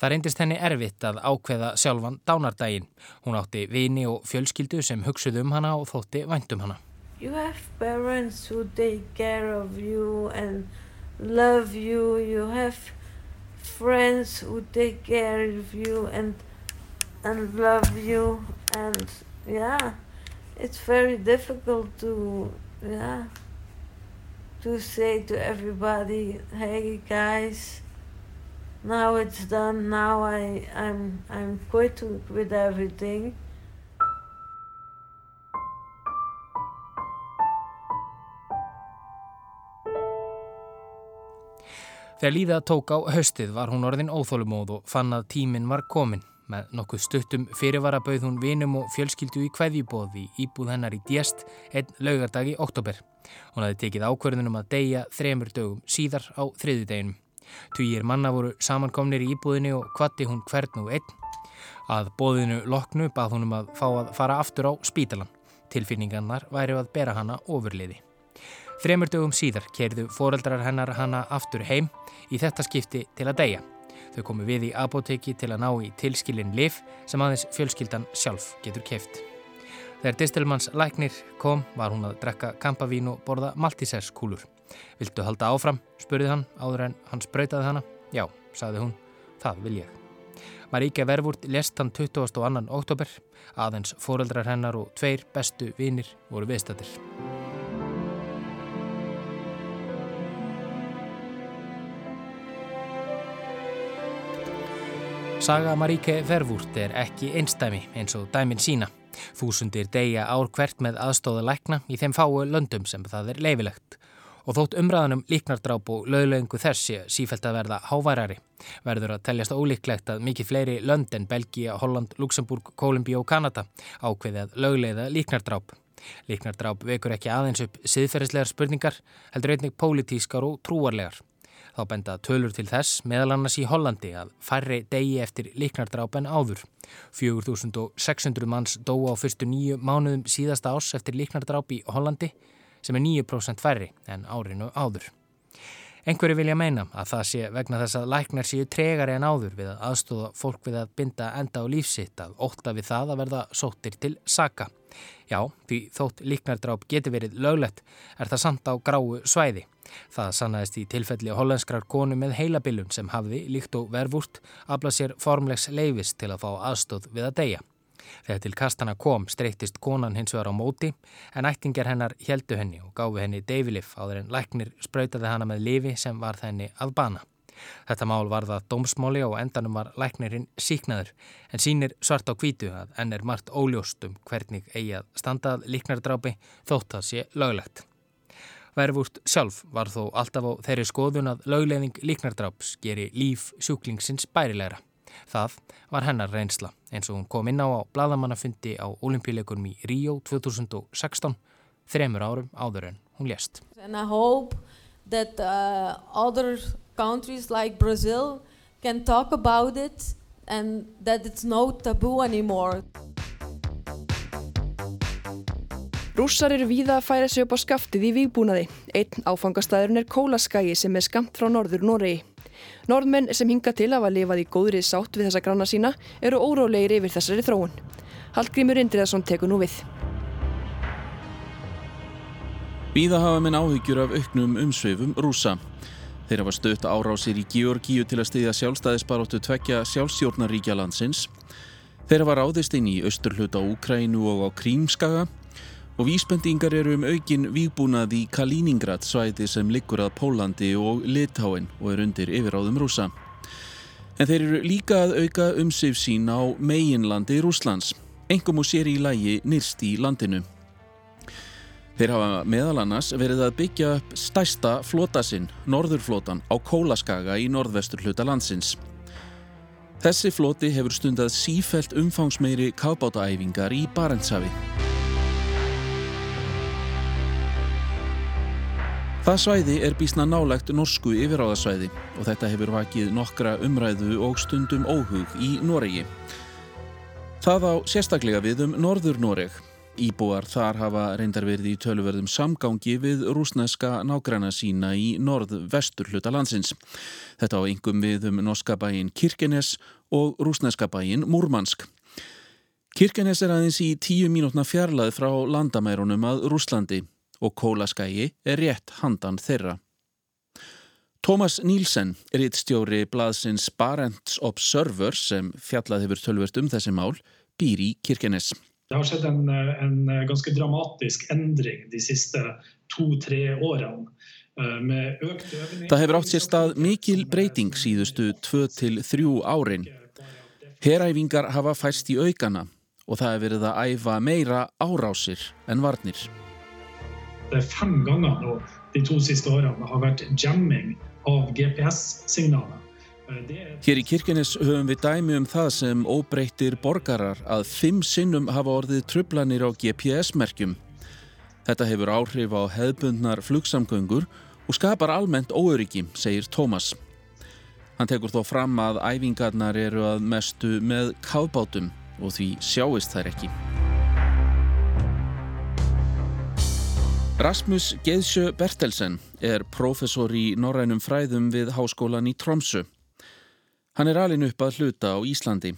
Það reyndist henni erfitt að ákveða sjálfan dánardaginn. Hún átti vini og fjölskyldu sem hugsuðu um hana og þótti væntum hana. You have parents who take care of you and love you. You have friends who take care of you and and love you and yeah it's very difficult to yeah to say to everybody hey guys now it's done now i i'm i'm quit with everything Þegar Líða tók á haustið var hún orðin óþólumóð og fann að tíminn var komin. Með nokkuð stuttum fyrirvara bauð hún vinum og fjölskyldu í kveðjubóði íbúð hennar í djest einn laugardag í oktober. Hún hafi tekið ákverðunum að deyja þremur dögum síðar á þriði Tvíir manna voru samankomnir í íbúðinu og kvatti hún hvern og einn. Að bóðinu loknu bað hún um að fá að fara aftur á spítalan. Tilfinningarnar væri að bera hana ofurliði. Þremur dögum síðar kerðu foreldrar hennar hana aftur heim í þetta skipti til að deyja. Þau komu við í apoteki til að ná í tilskilin lif sem aðeins fjölskyldan sjálf getur keft. Þegar Distelmanns læknir kom var hún að drekka kampavín og borða maltíserskúlur. Viltu halda áfram? spurði hann áður en hann spröytaði hana. Já, sagði hún, það vil ég. Maríke Vervúrt lest hann 22. oktober, aðeins foreldrar hennar og tveir bestu vinir voru viðstættir. Saga Maríke Vervúrt er ekki einstæmi eins og dæmin sína. Þúsundir deyja ár hvert með aðstóða lækna í þeim fáu löndum sem það er leifilegt. Og þótt umræðanum líknardráp og löglegingu þessi sífælt að verða háværari verður að teljast ólíklegt að mikið fleiri lönd en Belgia, Holland, Luxemburg, Kolumbíu og Kanada ákveði að lögleiða líknardráp. Líknardráp vekur ekki aðeins upp siðferðislegar spurningar, heldur einnig pólitískar og trúarlegar. Þá benda tölur til þess meðal annars í Hollandi að færri degi eftir líknardráp en áður. 4600 manns dó á fyrstu nýju mánuðum síðasta ás eftir líknardráp í Hollandi sem er 9% færri en árinu áður. Engur vilja meina að það sé vegna þess að læknar séu tregari en áður við að aðstóða fólk við að binda enda á lífsitt að ótta við það að verða sóttir til saka. Já, því þótt líknardráp geti verið löglegt er það samt á gráu svæði. Það sannaðist í tilfelli hollenskrar konu með heilabilun sem hafði, líkt og verfúrt, aflað sér formlegs leifis til að fá aðstóð við að deyja. Þegar til kastana kom streytist konan hins vegar á móti en ættingar hennar heldu henni og gáfi henni deyfilif áður en læknir spröytaði hana með lifi sem var þenni að bana. Þetta mál var það dómsmáli og endanum var læknirinn síknaður en sínir svart á kvítu að enn er margt óljóst um hvernig eigi að standað líknardrápi þótt að sé löglegt. Verfúrt sjálf var þó alltaf á þeirri skoðun að lögleðing líknardráps geri líf sjúklingsins bærilegra. Það var hennar reynsla eins og hún kom inn á á bladamannafundi á olimpíuleikunum í Ríó 2016, þremur árum áður en hún lést. And I hope that uh, other countries like Brazil can talk about it and that it's no taboo anymore. Rússar eru víða að færa sig upp á skaftið í výbúnaði. Einn áfangastæðurinn er Kólaskægi sem er skamt frá norður Noregi. Norðmenn sem hinga til að hafa lifað í góðri sátt við þessa granna sína eru órálegir yfir þessari þróun. Hallgrímur Indriðarsson tekur nú við. Víða hafa minn áhyggjur af auknum umsveifum rúsa. Þeir hafa stöðt árásir í Georgíu til að stiðja sjálfstæðisbaróttu tvekja sjálfstjórnaríkja landsins. Þeir hafa ráðist inn í austurhluta Úkrænu og á Krímskaga og vísbendingar eru um aukin výbúnað í Kaliningrad svæði sem liggur að Pólandi og Litáin og er undir yfiráðum rúsa. En þeir eru líka að auka umsif sín á meginlandi Rúslands, engum og sér í lægi nýrst í landinu. Þeir hafa meðal annars verið að byggja upp stæsta flótasinn, Norðurflótan, á Kólaskaga í norðvestur hluta landsins. Þessi flóti hefur stundað sífælt umfangsmeiri kábátaæfingar í Barentshafi. Það svæði er bísna nálegt norsku yfiráðasvæði og þetta hefur vakið nokkra umræðu og stundum óhug í Noregi. Það á sérstaklega við um Norður Noreg. Íbúar þar hafa reyndar verið í töluverðum samgangi við rúsneska nágræna sína í norð-vestur hluta landsins. Þetta á yngum við um norska bæin Kirkenes og rúsneska bæin Múrmansk. Kirkenes er aðeins í tíu mínútna fjarlæð frá landamærunum að Rúslandi og kólaskægi er rétt handan þeirra. Thomas Nílsen, rittstjóri blaðsins Barents Observer sem fjallað hefur tölvert um þessi mál, býr í Kirkenes. Det har skjedd en, en ganske dramatisk endring de siste to-tre årene. Það hefur átt sér stað mikil breyting síðustu 2-3 árin. Heræfingar hafa fæst í aukana og það hefur verið að æfa meira árásir en varnir. Det er fem ganger nå de to siste årene har vært jamming av GPS-signaler. Hér í Kirkenes höfum við dæmi um það sem óbreyttir borgarar að fimm sinnum hafa orðið trublanir á GPS-merkjum. Þetta hefur áhrif á hefðbundnar flugsamgöngur og skapar almennt óöryggi, segir Tómas. Hann tekur þó fram að æfingarnar eru að mestu með kábátum og því sjáist þær ekki. Rasmus Geðsjö Bertelsen er professor í norrænum fræðum við háskólan í Tromsø. Hann er alin upp að hluta á Íslandi.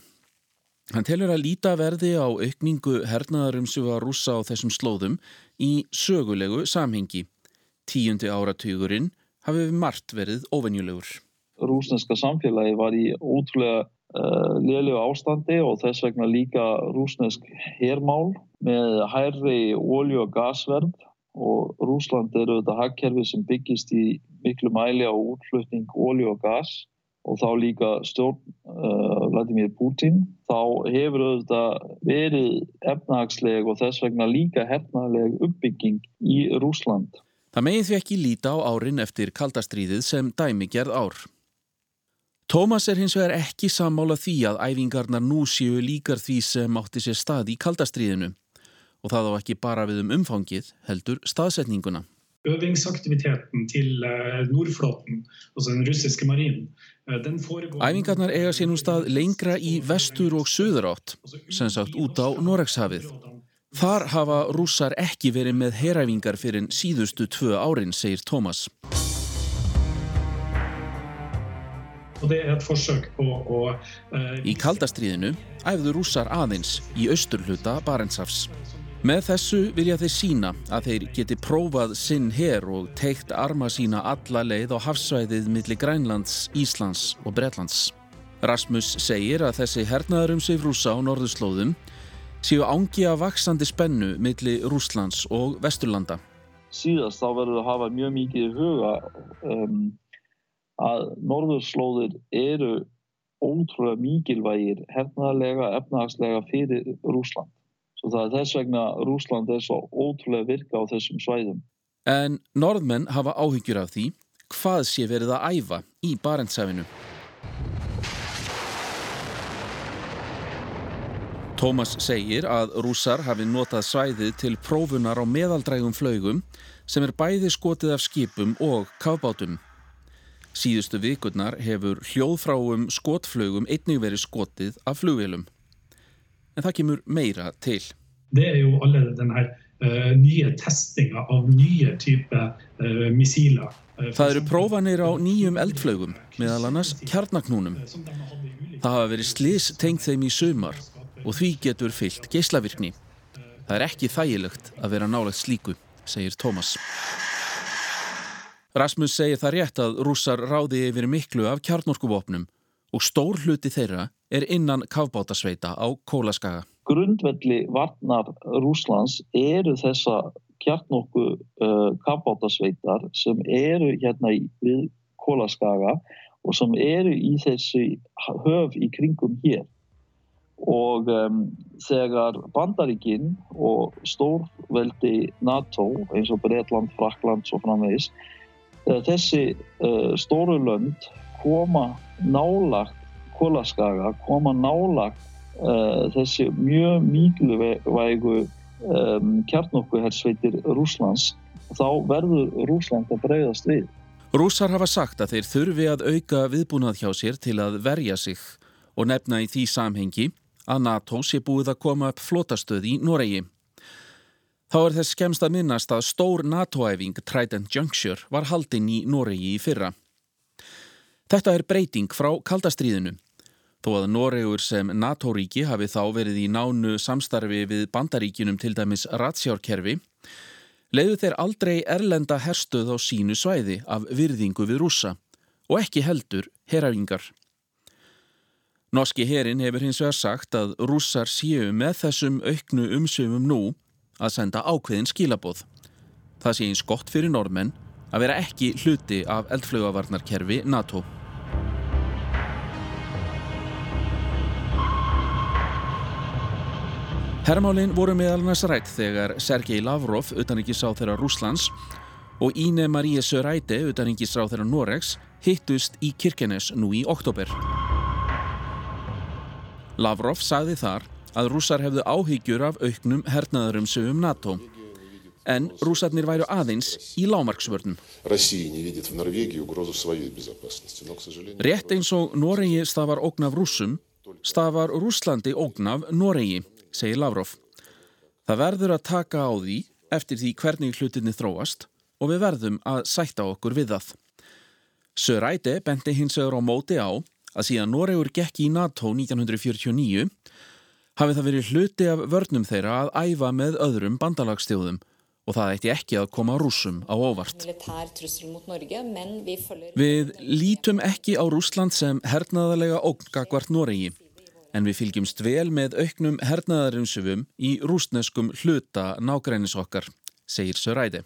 Hann telur að líta verði á aukningu hernaðarumsuga rúsa á þessum slóðum í sögulegu samhengi. Tíundi áratugurinn hafi við margt verið ofennjulegur. Rúsneska samfélagi var í ótrúlega uh, liðlegu ástandi og þess vegna líka rúsnesk hermál með hærri ólju og gasverð og Rúsland eru þetta hagkerfi sem byggist í miklu mæli á útflutning ólju og gas og þá líka stjórn uh, Vladimir Putin þá hefur þetta verið efnahagsleg og þess vegna líka hernaðleg uppbygging í Rúsland. Það megið því ekki líta á árin eftir kaldastríðið sem dæmigerð ár. Tómas er hins vegar ekki sammála því að æfingarnar nú séu líkar því sem átti sér stað í kaldastríðinu og það á ekki bara við um umfangið heldur staðsetninguna. Øvingsaktiviteten til Nordflåten, altså den russiske marinen, foregår... Æfingarnar eiga sér nú stað lengra í vestur og söður átt, sem sagt út á Norekshafið. Þar hafa rússar ekki verið með heræfingar fyrir síðustu tvö árin, segir Tómas. Å... Í kaldastriðinu æfðu rússar aðeins í austurhluta Barentsafs. Með þessu vilja þeir sína að þeir geti prófað sinn her og teikt arma sína alla leið á hafsvæðið millir Grænlands, Íslands og Bretlands. Rasmus segir að þessi hernaðarum sig rúsa á norðurslóðum séu ángi af vaksandi spennu milli Rúslands og Vesturlanda. Síðast þá verður að hafa mjög mikið í huga um, að norðurslóðir eru ótrúlega mikilvægir hernaðarlega, efnahagslega fyrir Rúsland. Svo það er þess vegna Rúsland er svo ótrúlega virka á þessum svæðum. En norðmenn hafa áhyggjur af því hvað sé verið að æfa í Barentsæfinu. Tómas segir að rússar hafi notað svæðið til prófunar á meðaldrægum flaugum sem er bæði skotið af skipum og kafbátum. Síðustu vikurnar hefur hljóðfráum skotflögum einnig verið skotið af flugvelum. En það kemur meira til. Det er jo alle denne uh, nye testinga av nye typer uh, missiler. Það eru prófanir á nýjum eldflögum, meðal annars kjarnagnúnum. Það hafa verið slis tengt þeim í sumar og því getur fyllt geislavirkni. Það er ekki þægilegt að vera nálagt slíku, segir Tómas. Rasmus segir það rétt að rússar ráði yfir miklu af kjarnorkuvopnum og stór hluti þeirra er innan kafbátasveita á Kólaskaga. Grundvelli varnar Rúslands eru þessa kjarnorku uh, kafbátasveitar sem eru hérna við Kólaskaga og sem eru í þessi höf í kringum hér og um, þegar bandaríkinn og stórveldi NATO eins og Breitland, Frakland og framvegis uh, þessi uh, stóru lönd koma nálagt Kólaskaga, koma nálagt uh, þessi mjög mikluvægu um, kjarnokkuhersveitir Rúslands þá verður Rúsland að breyðast við. Rúsar hafa sagt að þeir þurfi að auka viðbúnað hjá sér til að verja sig og nefna í því samhengi að NATO sé búið að koma upp flotastöð í Noregi. Þá er þess skemst að minnast að stór NATO-æfing Trident Juncture var haldinn í Noregi í fyrra. Þetta er breyting frá kaldastríðinu. Þó að Noregur sem NATO-ríki hafi þá verið í nánu samstarfi við bandaríkinum til dæmis ratsjárkerfi, leiðu þeir aldrei erlenda herstuð á sínu svæði af virðingu við rúsa og ekki heldur herafingar. Norski herin hefur hins vegar sagt að rússar séu með þessum auknu umsöfum nú að senda ákveðin skilaboð. Það sé eins gott fyrir normenn að vera ekki hluti af eldflögavarnarkerfi NATO. Hermálinn voru meðal annars rætt þegar Sergei Lavrov, utanrikkisráð þeirra Rúslands, og Íne Marie Söræti, utanrikkisráð þeirra Noregs, hittust í Kirkenes nú í oktober. Lavrov sagði þar að rússar hefðu áhyggjur af auknum hernaðarum sögum NATO. En rússarnir væru aðeins í lámarksvörnum. Rétt eins og Noregi stafar ógnaf rússum, stafar Rúslandi ógnaf Noregi, segir Lavrov. Það verður að taka á því eftir því hvernig hlutinni þróast og við verðum að sætta okkur við það. Söræti benti hins vegar á móti á að síðan Noregur gekk í NATO 1949 hafi það verið hluti af vörnum þeirra að æfa með öðrum bandalagstjóðum og það ætti ekki að koma rúsum á óvart. Við lítum ekki á Rúsland sem hernaðalega ógngakvart Noregi en við fylgjumst vel með auknum hernaðarinsufum í rúsneskum hluta nágrænis okkar, segir Söræti.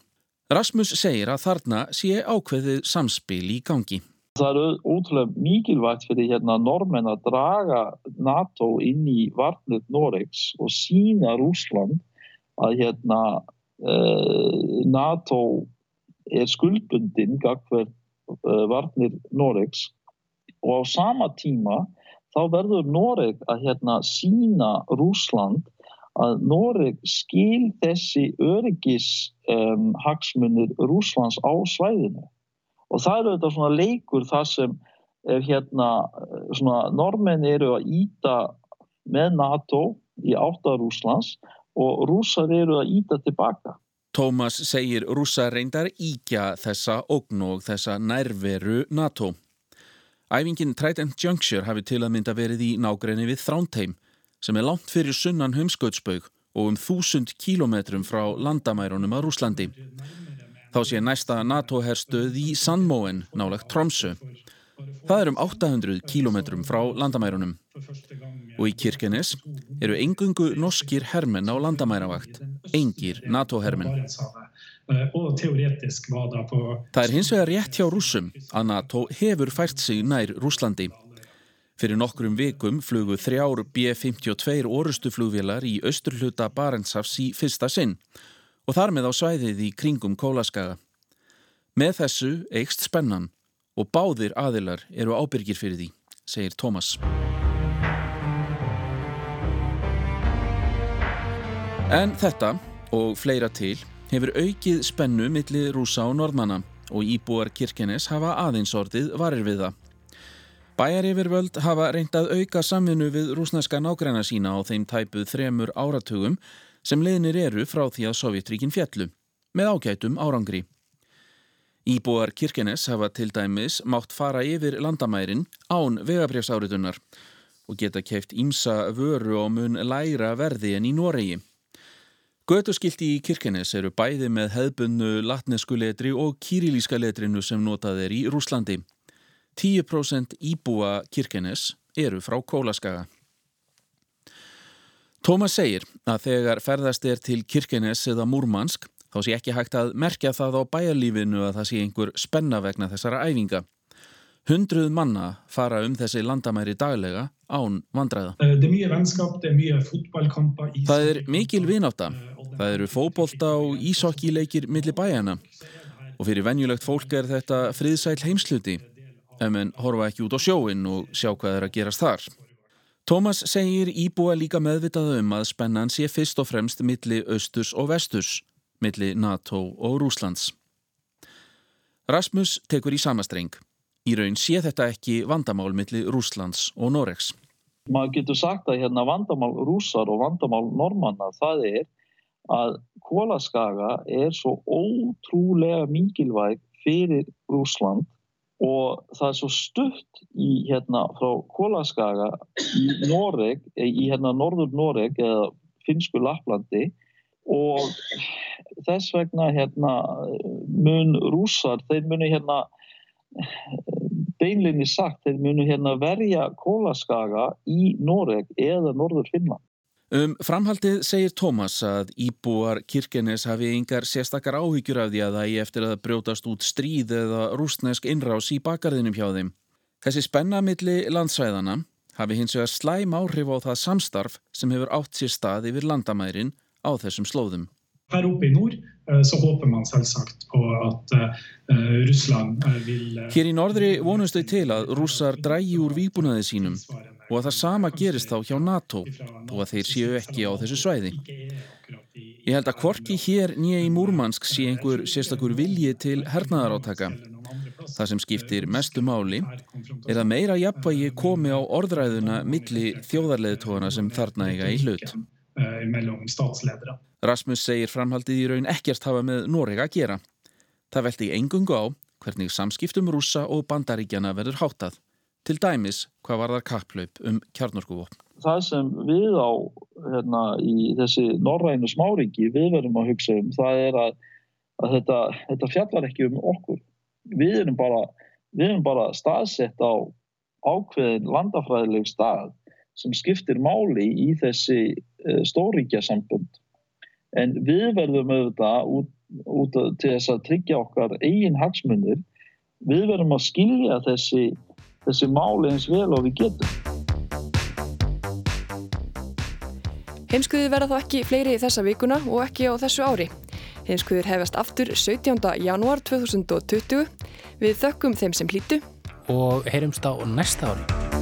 Rasmus segir að þarna sé ákveðið samspil í gangi. Það er ótrúlega mikilvægt fyrir hérna normenn að draga NATO inn í varnir Noregs og sína Rúsland að hérna uh, NATO er skuldbundin gagverð uh, varnir Noregs og á sama tíma þá verður Noreg að hérna sína Rúsland að Noreg skil þessi öryggis um, hagsmunir Rúslands á svæðinu og það eru þetta svona leikur þar sem er hérna svona normenn eru að íta með NATO í átta Rúslands og rússar eru að íta tilbaka. Tómas segir rússar reyndar íkja þessa ógn og þessa nærveru NATO. Æfingin Trident Juncture hafi til að mynda verið í nágræni við Þrántheim sem er langt fyrir sunnan humskautsbaug og um þúsund kílometrum frá landamærunum að Rúslandi. Þá sé næsta NATO-herstuð í Sandmóen nálagt Tromsø. Það er um 800 kílometrum frá landamærunum. Og í Kirkenes eru engungu norskir hermenn á landamæravakt, engir NATO-hermenn. Og teoretisk var það på... Það er hins vegar rétt hjá rússum að NATO hefur fært sig nær Rúslandi. Fyrir nokkrum vikum flugu þrjár B-52 orustu flugvélar í austurhluta Barentsafs í fyrsta sinn og þar með á svæðið í kringum Kólaskaga. Með þessu eikst spennan og báðir aðilar eru ábyrgir fyrir því, segir Tómas. En þetta og fleira til hefur aukið spennu milli rúsa og norðmanna og íbúar Kirkenes hafa aðeins orðið varir við það. Bæjar yfirvöld hafa reynd að auka samvinnu við rúsneska nágræna sína á þeim tæpuð þremur áratugum sem leðinir eru frá því að Sovjetríkin fjallu, með ágætum árangri. Íbúar Kirkenes hafa til dæmis mátt fara yfir landamærin án vegabrjafsáritunar og geta keift ímsa vöru á mun læra verði en í Noregi. Götuskilti í Kirkenes eru bæði með hefðbunnu latnesku letri og kýrilíska letrinu sem notað er í Rúslandi. 10% íbúa Kirkenes eru frá Kólaskaga. Tómas segir að þegar ferðast er til Kirkenes eða Múrmansk þá sé ekki hægt að merkja það á bæjarlífinu að það sé einhver spenna vegna þessara æfinga. Hundruð manna fara um þessi landamæri daglega án vandræða. Það er mikil vináta. Það eru fóbolta og ísokkileikir millir bæjana. Og fyrir venjulegt fólk er þetta friðsæl heimsluti. Ef menn horfa ekki út á sjóin og sjá hvað er að gerast þar. Tómas segir íbúa líka meðvitað um að spennan sé fyrst og fremst milli austurs og vesturs, milli NATO og Rúslands. Rasmus tekur í samastreng. Í raun sé þetta ekki vandamál milli Rúslands og Noregs. Maður getur sagt að hérna vandamál rúsar og vandamál normanna það er að Kólaskaga er svo ótrúlega mikilvæg fyrir Rúsland og það er svo stutt í hérna frá Kólaskaga í Noreg, í hérna norður Noreg eða finsku Laplandi og þess vegna hérna mun rúsar, þeir munu hérna beinlinni sagt, þeir munu hérna verja Kólaskaga í Noreg eða norður Finnland. Um framhaldið segir Tómas að íbúar Kirkenes hafi yngar sérstakar áhyggjur af því að það í eftir að brjótast út stríð eða rústnesk innrás í bakarðinum hjá þeim. Þessi spennamilli landsvæðana hafi hins vegar slæm áhrif á það samstarf sem hefur átt sér stað yfir landamærin á þessum slóðum. Her oppe i nord så håper man selvsagt på at uh, Russland vil... Uh, Hér í norðri vonust þau til að rússar drægi úr výbúnaði sínum og að það sama gerist þá hjá NATO þó að þeir séu ekki á þessu svæði. Ég held að hvorki hér nýja í Múrmansk sé einhver sérstakur vilji til hernaðarátaka. Það sem skiptir mestu máli er að meira jafnvægi komi á orðræðuna milli þjóðarleðtóðana sem þarna eiga í hlut. Rasmus segir framhaldið í raun ekkert hafa með Noreg að gera. Það velti engungu á hvernig samskiptum rúsa og bandaríkjana verður háttað. Til dæmis hvað var þar kapplaup um kjarnorkuvopn. Það sem við á hérna, í þessi norrænu smáringi við verðum að hugsa um það er að, að þetta, þetta fjallar ekki um okkur. Við erum bara, við erum bara staðsett á ákveðin landafræðileg stað sem skiptir máli í þessi uh, stóríkja sambund. En við verðum auðvitað út, út til þess að tryggja okkar eigin hagsmunir. Við verðum að skilja þessi, þessi máli eins vel og við getum. Heimskuðið verða þá ekki fleiri þessa vikuna og ekki á þessu ári. Heimskuðir hefast aftur 17. janúar 2020. Við þökkum þeim sem hlýtu og heyrumst á næsta ári.